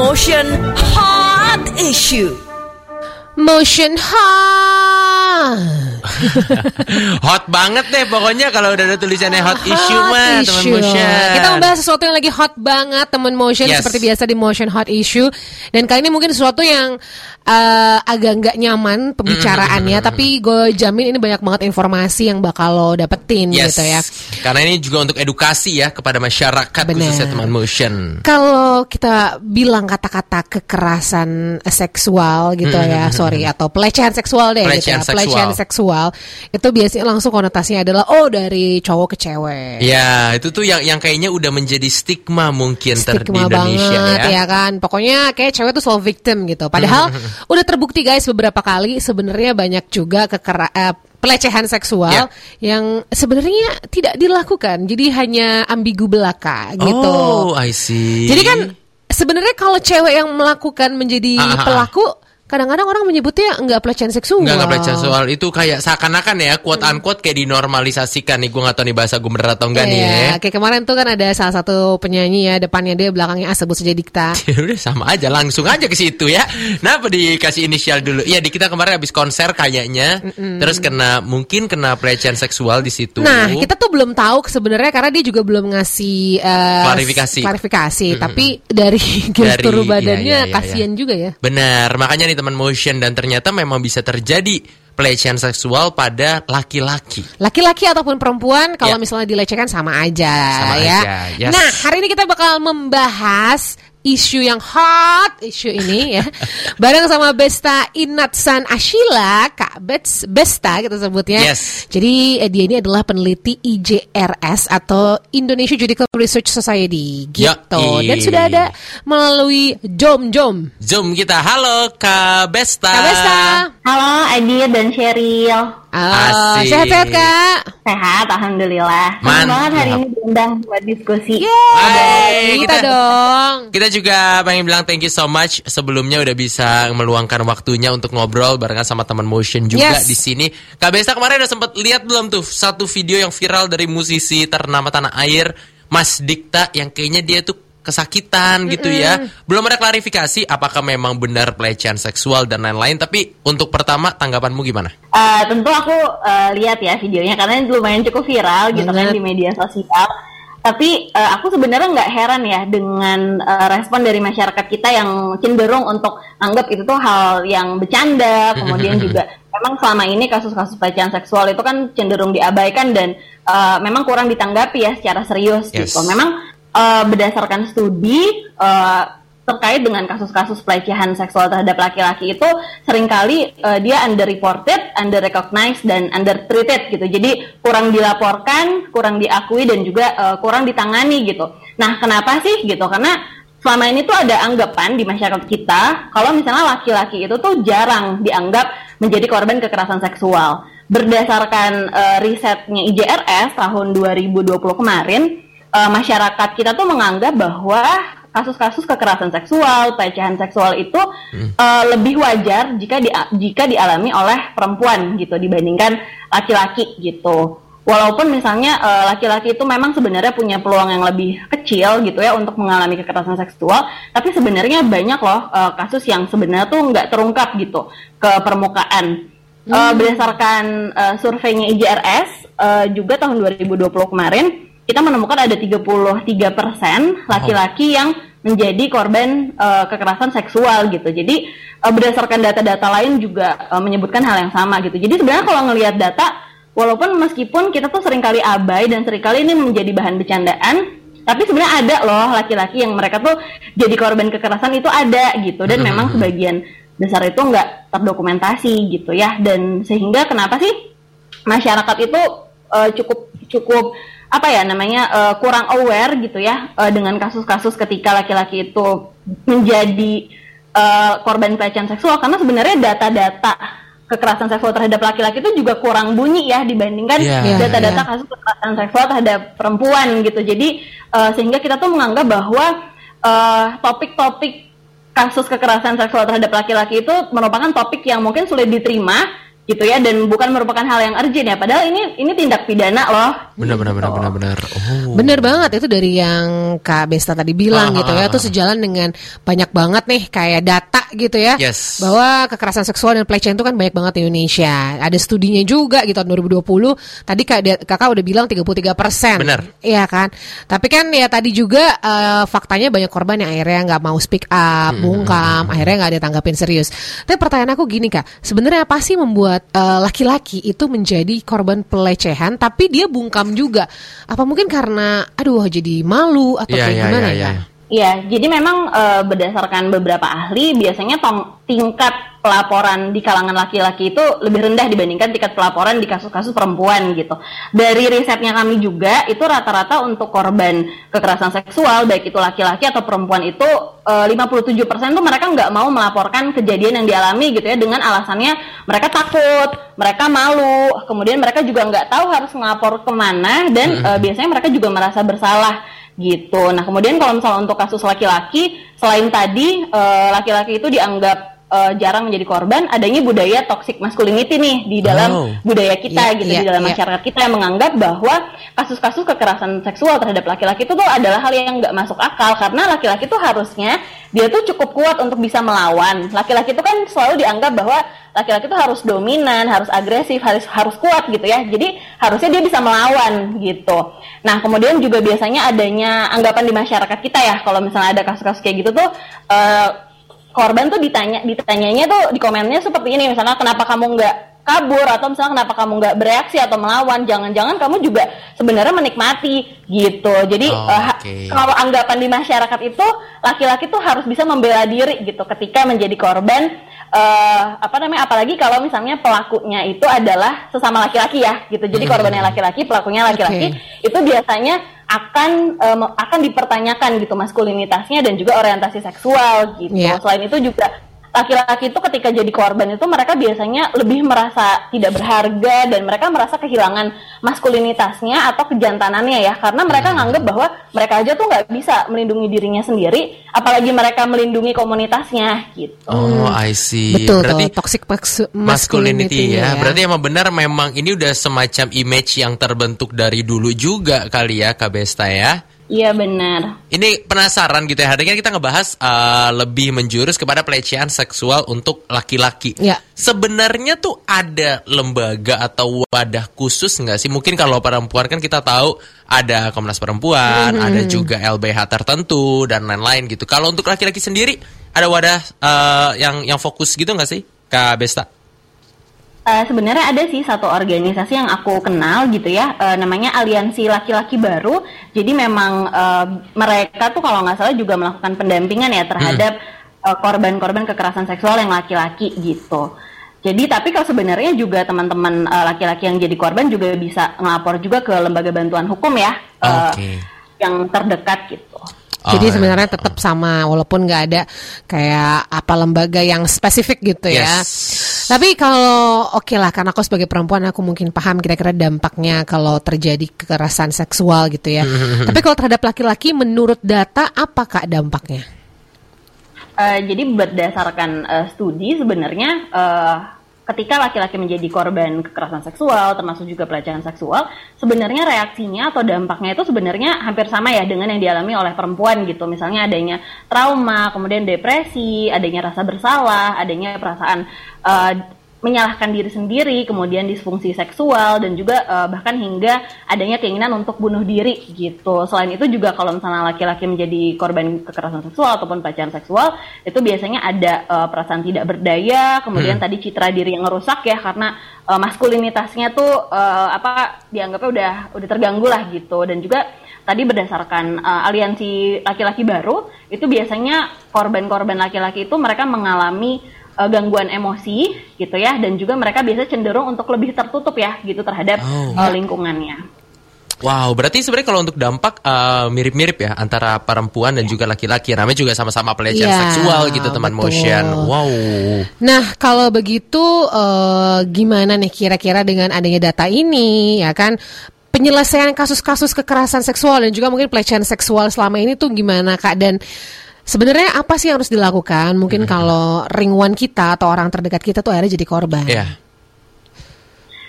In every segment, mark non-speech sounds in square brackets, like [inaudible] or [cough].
Motion Hot Issue. Motion hot. [laughs] hot banget deh pokoknya kalau udah ada tulisannya hot issue Hot mah teman issue. motion. Kita membahas sesuatu yang lagi hot banget teman motion Yes. seperti biasa di motion hot issue dan kali ini mungkin sesuatu yang eh, agak nggak nyaman pembicaraannya tapi gue jamin ini banyak banget informasi yang bakal lo dapetin Yes. gitu ya. Karena ini juga untuk edukasi ya kepada masyarakat Benar. khususnya teman motion. Kalau kita bilang kata-kata kekerasan seksual gitu ya, sorry atau pelecehan seksual deh gitu Pelecehan ya, seksual. pelecehan seksual itu biasanya langsung konotasinya adalah oh dari cowok ke cewek. Ya, itu tuh yang yang kayaknya udah menjadi stigma mungkin ter di stigma Indonesia banget ya. ya. kan pokoknya kayak cewek tuh selalu victim gitu padahal udah terbukti guys beberapa kali sebenarnya banyak juga kekera eh, pelecehan seksual Ya. yang sebenarnya tidak dilakukan jadi hanya ambigu belaka gitu Oh, I see. jadi kan sebenarnya kalau cewek yang melakukan menjadi Ah, ah, ah. pelaku kadang-kadang orang menyebutnya nggak pelecehan seksual Enggak, enggak pelecehan seksual itu kayak seakan-akan ya quote unquote kayak dinormalisasikan nih gue gak tahu nih bahasa gue bener atau enggak nih ya. Iya, kayak kemarin tuh kan ada salah satu penyanyi ya depannya dia belakangnya A sebut saja dikta. [laughs] Ya udah sama aja langsung aja ke situ ya. Kenapa dikasih inisial dulu? Iya di kita kemarin habis konser kayaknya, terus kena mungkin kena pelecehan seksual di situ. Nah, kita tuh belum tahu sebenarnya karena dia juga belum ngasih eh, Klarifikasi. klarifikasi. Tapi dari [laughs] gestur Dari- badannya iya, iya, iya, kasihan juga ya. Benar, makanya nih teman motion dan ternyata memang bisa terjadi pelecehan seksual pada laki-laki. Laki-laki ataupun perempuan kalau Ya. misalnya dilecehkan sama aja Sama ya. aja, yes. Nah, hari ini kita bakal membahas isu yang hot isu ini ya. [laughs] Bareng sama Besta Inatsan Ashila, Kak Bets, Besta kita sebutnya. Yes. Jadi eh, dia ini adalah peneliti IJRS atau Indonesia Judicial Research Society gitu. Yoi. Dan sudah ada melalui Jom Jom. Zoom kita, halo Kak Besta. Kak Besta. Halo Adit dan Sheryl Ah, Asik. sehat-sehat Kak. Sehat, Alhamdulillah Senang Mantap. banget hari ini diundang buat diskusi Hai, Kita dong. Kita juga pengen bilang thank you so much sebelumnya udah bisa meluangkan waktunya untuk ngobrol barengan sama teman motion juga Yes. di sini. Kak Besta kemarin udah sempat lihat belum tuh satu video yang viral dari musisi ternama tanah air Mas Dikta yang kayaknya dia tuh kesakitan gitu ya. Belum ada klarifikasi apakah memang benar pelecehan seksual dan lain-lain tapi untuk pertama tanggapanmu gimana? Eh, Tentu aku eh, lihat ya videonya Karena lumayan cukup viral gitu kan di media sosial Tapi eh, aku sebenarnya nggak heran ya Dengan eh, respon dari masyarakat kita yang cenderung untuk Anggap itu tuh hal yang bercanda [laughs] Kemudian juga memang selama ini kasus-kasus pelecehan seksual itu kan cenderung diabaikan Dan eh, memang kurang ditanggapi ya secara serius Yes. gitu Memang eh, berdasarkan studi eh, terkait dengan kasus-kasus pelecehan seksual terhadap laki-laki itu sering kali eh, dia underreported, underrecognized dan undertreated gitu. Jadi kurang dilaporkan, kurang diakui dan juga eh, kurang ditangani gitu. Nah, kenapa sih gitu? Karena selama ini tuh ada anggapan di masyarakat kita kalau misalnya laki-laki itu tuh jarang dianggap menjadi korban kekerasan seksual. Berdasarkan eh, risetnya IJRS tahun 2020 kemarin, eh, masyarakat kita tuh menganggap bahwa kasus-kasus kekerasan seksual, pelecehan seksual itu eh, lebih wajar jika di, jika dialami oleh perempuan gitu dibandingkan laki-laki gitu. Walaupun misalnya eh, laki-laki itu memang sebenarnya punya peluang yang lebih kecil gitu ya untuk mengalami kekerasan seksual, tapi sebenarnya banyak loh eh, kasus yang sebenarnya tuh nggak terungkap gitu ke permukaan. Eh, berdasarkan eh, surveinya IJRS eh, juga tahun 2020 kemarin kita menemukan ada 33% laki-laki yang menjadi korban eh, kekerasan seksual gitu. Jadi eh, berdasarkan data-data lain juga eh, menyebutkan hal yang sama gitu. Jadi sebenarnya kalau ngelihat data walaupun meskipun kita tuh sering kali abai dan sering kali ini menjadi bahan bercandaan, tapi sebenarnya ada loh laki-laki yang mereka tuh jadi korban kekerasan itu ada gitu dan memang sebagian besar itu nggak terdokumentasi gitu ya dan sehingga kenapa sih masyarakat itu eh, cukup cukup apa ya namanya eh, kurang aware gitu ya eh, dengan kasus-kasus ketika laki-laki itu menjadi eh, korban pelecehan seksual. Karena sebenarnya data-data kekerasan seksual terhadap laki-laki itu juga kurang bunyi ya dibandingkan Iya, data-data iya. kasus kekerasan seksual terhadap perempuan gitu. Jadi eh, sehingga kita tuh menganggap bahwa topik-topik kasus kekerasan seksual terhadap laki-laki itu merupakan topik yang mungkin sulit diterima gitu ya dan bukan merupakan hal yang urgent ya padahal ini ini tindak pidana loh Benar benar benar Gitu. benar benar. Oh. Bener banget itu dari yang Kak Besta tadi bilang Ah, gitu ah, ya. ah, Itu ah. sejalan dengan banyak banget nih kayak data gitu ya. Yes. Bahwa kekerasan seksual dan pelecehan itu kan banyak banget di Indonesia. Ada studinya juga gitu tahun 2020. Tadi Kak, Kakak udah bilang 33 persen. Bener. Iya kan. Tapi kan ya tadi juga eh, faktanya banyak korban yang akhirnya nggak mau speak up, Hmm, bungkam, akhirnya nggak ada tanggapin serius. Tapi pertanyaan aku gini kak, sebenarnya apa sih membuat eh, laki-laki itu menjadi korban pelecehan, tapi dia bungkam juga? Apa mungkin karena, aduh jadi malu atau Iya kayak iya gimana iya. ya? iya. Iya, jadi memang eh, berdasarkan beberapa ahli biasanya tong, tingkat pelaporan di kalangan laki-laki itu lebih rendah dibandingkan tingkat pelaporan di kasus-kasus perempuan gitu. Dari risetnya kami juga itu rata-rata untuk korban kekerasan seksual baik itu laki-laki atau perempuan itu eh, 57% tuh mereka nggak mau melaporkan kejadian yang dialami gitu ya dengan alasannya mereka takut, mereka malu, kemudian mereka juga nggak tahu harus ngelapor ke mana dan eh, biasanya mereka juga merasa bersalah gitu. Nah, kemudian kalau misalnya untuk kasus laki-laki, selain tadi eh, laki-laki itu dianggap eh, jarang menjadi korban, adanya budaya toxic masculinity nih di dalam Oh. budaya kita Iya, gitu iya, di dalam iya. masyarakat kita yang menganggap bahwa kasus-kasus kekerasan seksual terhadap laki-laki itu tuh adalah hal yang nggak masuk akal karena laki-laki tuh harusnya dia tuh cukup kuat untuk bisa melawan. Laki-laki itu kan selalu dianggap bahwa laki-laki itu harus dominan, harus agresif, harus harus kuat gitu ya. Jadi harusnya dia bisa melawan gitu. Nah kemudian juga biasanya adanya anggapan di masyarakat kita ya kalau misalnya ada kasus-kasus kayak gitu tuh. eh, korban tuh ditanya ditanyanya tuh di komennya seperti ini misalnya kenapa kamu nggak kabur atau misalnya kenapa kamu nggak bereaksi atau melawan jangan-jangan kamu juga sebenarnya menikmati gitu jadi Oh, eh, oke. kalau anggapan di masyarakat itu laki-laki tuh harus bisa membela diri gitu ketika menjadi korban eh apa namanya apalagi kalau misalnya pelakunya itu adalah sesama laki-laki ya gitu jadi Hmm. korbannya laki-laki pelakunya laki-laki Oke. itu biasanya akan me- akan dipertanyakan gitu maskulinitasnya dan juga orientasi seksual gitu. Iya. Selain itu juga laki-laki itu ketika jadi korban itu mereka biasanya lebih merasa tidak berharga dan mereka merasa kehilangan maskulinitasnya atau kejantanannya ya karena mereka nganggap bahwa mereka aja tuh nggak bisa melindungi dirinya sendiri apalagi mereka melindungi komunitasnya gitu. Oh, I see. Betul Berarti tuh, toxic mas- masculinity ya. ya. Berarti emang benar memang ini udah semacam image yang terbentuk dari dulu juga kali ya Kak Besta ya. Iya benar. Ini penasaran gitu ya. Hari ini kita ngebahas uh, lebih menjurus kepada pelecehan seksual untuk laki-laki. Ya. Sebenarnya tuh ada lembaga atau wadah khusus nggak sih? Mungkin kalau perempuan kan kita tahu ada Komnas Perempuan, Mm-hmm. ada juga LBH tertentu dan lain-lain gitu. Kalau untuk laki-laki sendiri ada wadah uh, yang yang fokus gitu nggak sih, Kak Besta? Eh, sebenarnya ada sih satu organisasi yang aku kenal gitu ya, eh, namanya Aliansi Laki-Laki Baru. Jadi memang eh, mereka tuh kalau nggak salah juga melakukan pendampingan ya terhadap eh, korban-korban kekerasan seksual yang laki-laki gitu. Jadi tapi kalau sebenarnya juga teman-teman laki-laki yang jadi korban juga bisa ngelapor juga ke lembaga bantuan hukum ya, eh, Oke. yang terdekat gitu. Jadi Oh, sebenarnya tetap sama walaupun nggak ada kayak apa lembaga yang spesifik gitu ya. Tapi kalau oke lah karena aku sebagai perempuan aku mungkin paham kira-kira dampaknya kalau terjadi kekerasan seksual gitu ya. [laughs] Tapi kalau terhadap laki-laki menurut data apa kak dampaknya? Eh, jadi berdasarkan eh, studi sebenarnya eh, ketika laki-laki menjadi korban kekerasan seksual termasuk juga pelecehan seksual sebenarnya reaksinya atau dampaknya itu sebenarnya hampir sama ya dengan yang dialami oleh perempuan gitu. Misalnya adanya trauma kemudian depresi adanya rasa bersalah adanya perasaan eh, menyalahkan diri sendiri, kemudian disfungsi seksual dan juga eh, bahkan hingga adanya keinginan untuk bunuh diri gitu. Selain itu juga kalau misalnya laki-laki menjadi korban kekerasan seksual ataupun pelecehan seksual, itu biasanya ada eh, perasaan tidak berdaya, kemudian tadi citra diri yang rusak ya karena eh, maskulinitasnya tuh eh, apa dianggapnya udah udah terganggu lah gitu dan juga tadi berdasarkan eh, aliansi laki-laki baru itu biasanya korban-korban laki-laki itu mereka mengalami eh, gangguan emosi gitu ya dan juga mereka biasa cenderung untuk lebih tertutup ya gitu terhadap Oh. eh, lingkungannya. Wow, berarti sebenarnya kalau untuk dampak uh, mirip-mirip ya antara perempuan dan juga laki-laki. Namanya juga sama-sama pelecehan Iya, seksual gitu teman betul. motion. Wow. Nah, kalau begitu eh, gimana nih kira-kira dengan adanya data ini ya kan penyelesaian kasus-kasus kekerasan seksual dan juga mungkin pelecehan seksual selama ini tuh gimana Kak dan sebenarnya apa sih yang harus dilakukan? Mungkin kalau ring one kita atau orang terdekat kita tuh akhirnya jadi korban. Ya.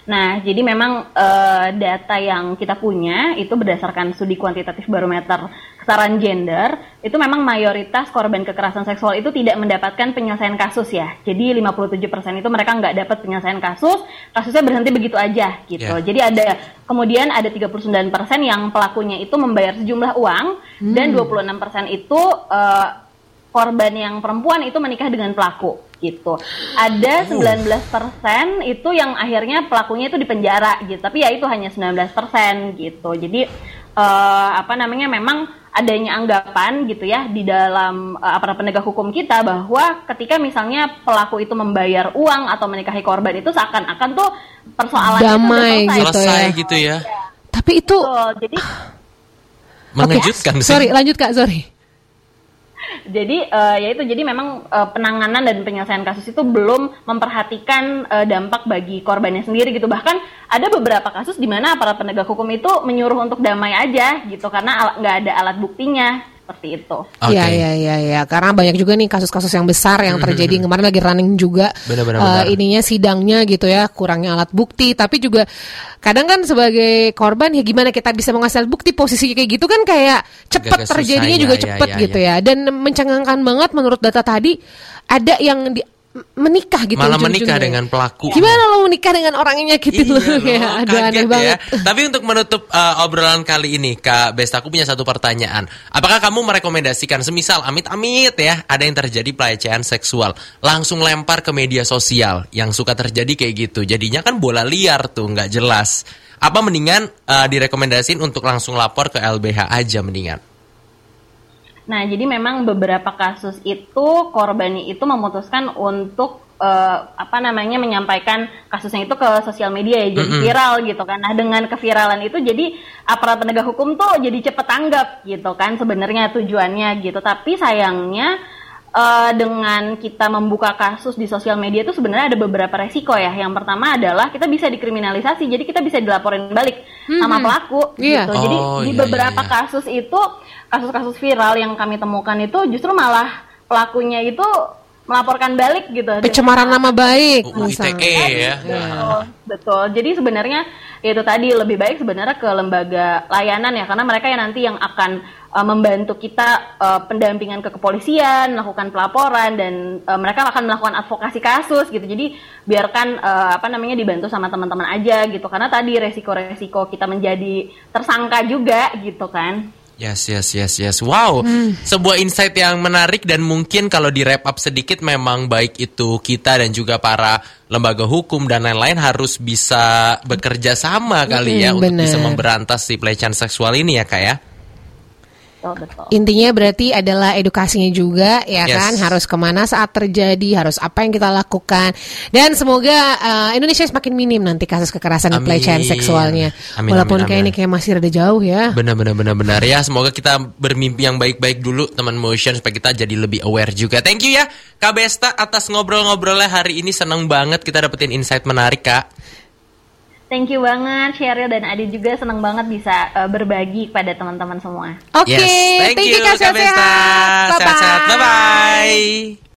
Nah, jadi memang eh, data yang kita punya itu berdasarkan studi kuantitatif barometer kesetaraan gender, itu memang mayoritas korban kekerasan seksual itu tidak mendapatkan penyelesaian kasus ya. Jadi 57% itu mereka nggak dapat penyelesaian kasus, kasusnya berhenti begitu aja gitu. Ya. Jadi ada kemudian ada 39% yang pelakunya itu membayar sejumlah uang dan 26% itu eh, korban yang perempuan itu menikah dengan pelaku gitu. Ada 19% itu yang akhirnya pelakunya itu dipenjara gitu. Tapi ya itu hanya 19% gitu. Jadi eh, apa namanya memang adanya anggapan gitu ya di dalam eh, aparat penegak hukum kita bahwa ketika misalnya pelaku itu membayar uang atau menikahi korban itu seakan-akan tuh persoalan Damai itu gitu Selesai ya. gitu ya. Tapi itu Betul. Jadi [sighs] Mengejutkan Oke, sih. Sorry, lanjut Kak, sorry. Jadi eh, ya itu jadi memang eh, penanganan dan penyelesaian kasus itu belum memperhatikan eh, dampak bagi korbannya sendiri gitu. Bahkan ada beberapa kasus di mana aparat penegak hukum itu menyuruh untuk damai aja gitu karena nggak ada alat buktinya seperti itu. Iya iya iya iya. Karena banyak juga nih kasus-kasus yang besar yang terjadi. Kemarin lagi running juga Benar, benar, eh, benar. ininya sidangnya gitu ya kurangnya alat bukti. Tapi juga kadang kan sebagai korban ya gimana kita bisa mengasih alat bukti? Posisi kayak gitu kan kayak cepat Agak susah, terjadinya ya, juga ya, cepat ya, gitu ya. ya. Dan mencengangkan banget menurut data tadi ada yang di, menikah gitu Malah menikah dengan pelaku. gimana lo menikah dengan orang yang nyakitin Iya lo loh, ya aduh kaget aneh ya. banget Tapi untuk menutup uh, obrolan kali ini, Kak Besta, aku punya satu pertanyaan. Apakah kamu merekomendasikan, semisal amit-amit ya, ada yang terjadi pelecehan seksual, langsung lempar ke media sosial yang suka terjadi kayak gitu. Jadinya kan bola liar tuh, nggak jelas. Apa mendingan uh, direkomendasin untuk langsung lapor ke LBH aja mendingan? Nah, jadi memang beberapa kasus itu korbannya itu memutuskan untuk eh, apa namanya menyampaikan kasusnya itu ke sosial media ya jadi viral gitu kan. Nah, dengan keviralan itu jadi aparat penegak hukum tuh jadi cepet tanggap gitu kan sebenarnya tujuannya gitu. Tapi sayangnya eh, dengan kita membuka kasus di sosial media itu sebenarnya ada beberapa resiko ya. Yang pertama adalah kita bisa dikriminalisasi, jadi kita bisa dilaporin balik sama pelaku Iya. gitu. Jadi Oh, di iya, beberapa iya, iya. kasus itu kasus-kasus viral yang kami temukan itu justru malah pelakunya itu melaporkan balik gitu. pencemaran nama baik UU misalnya. ITE ya. Betul, betul. Jadi sebenarnya ya itu tadi lebih baik sebenarnya ke lembaga layanan ya karena mereka yang nanti yang akan uh, membantu kita uh, pendampingan ke kepolisian, melakukan pelaporan dan uh, mereka akan melakukan advokasi kasus gitu. Jadi biarkan uh, apa namanya dibantu sama teman-teman aja gitu karena tadi resiko-resiko kita menjadi tersangka juga gitu kan. Yes, yes, yes, yes. Wow, sebuah insight yang menarik dan mungkin kalau di wrap up sedikit memang baik itu kita dan juga para lembaga hukum dan lain-lain harus bisa bekerja sama kali ya Mm, untuk bisa bener. memberantas si pelecehan seksual ini ya kak ya. Betul, betul. Intinya berarti adalah edukasinya juga ya Yes. kan harus ke mana saat terjadi harus apa yang kita lakukan dan semoga uh, Indonesia semakin minim nanti kasus kekerasan dan pelecehan seksualnya Amin, walaupun amin, kayak amin. ini kayak masih rada jauh ya Benar, benar, benar, benar ya. Semoga kita bermimpi yang baik-baik dulu teman motion supaya kita jadi lebih aware juga. Thank you ya Kak Besta atas ngobrol-ngobrolnya hari ini seneng banget kita dapetin insight menarik kak. Thank you banget Sheryl dan Adi juga senang banget bisa uh, berbagi kepada teman-teman semua. oke Yes, thank, you, Kak Kak Besta. sehat-sehat. Bye-bye.